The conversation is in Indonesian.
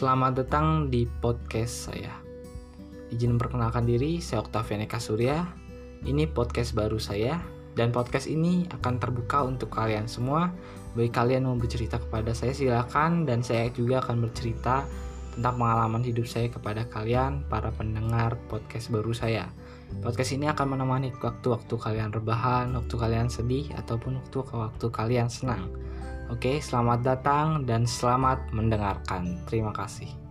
Selamat datang di podcast saya. Izin memperkenalkan diri, saya Octavian Eka Surya. Ini podcast baru saya dan podcast ini akan terbuka untuk kalian semua. Bagi kalian mau bercerita kepada saya silakan dan saya juga akan bercerita tentang pengalaman hidup saya kepada kalian para pendengar podcast baru saya. Podcast ini akan menemani waktu-waktu kalian rebahan, waktu kalian sedih ataupun waktu-waktu kalian senang. Oke, selamat datang dan selamat mendengarkan. Terima kasih.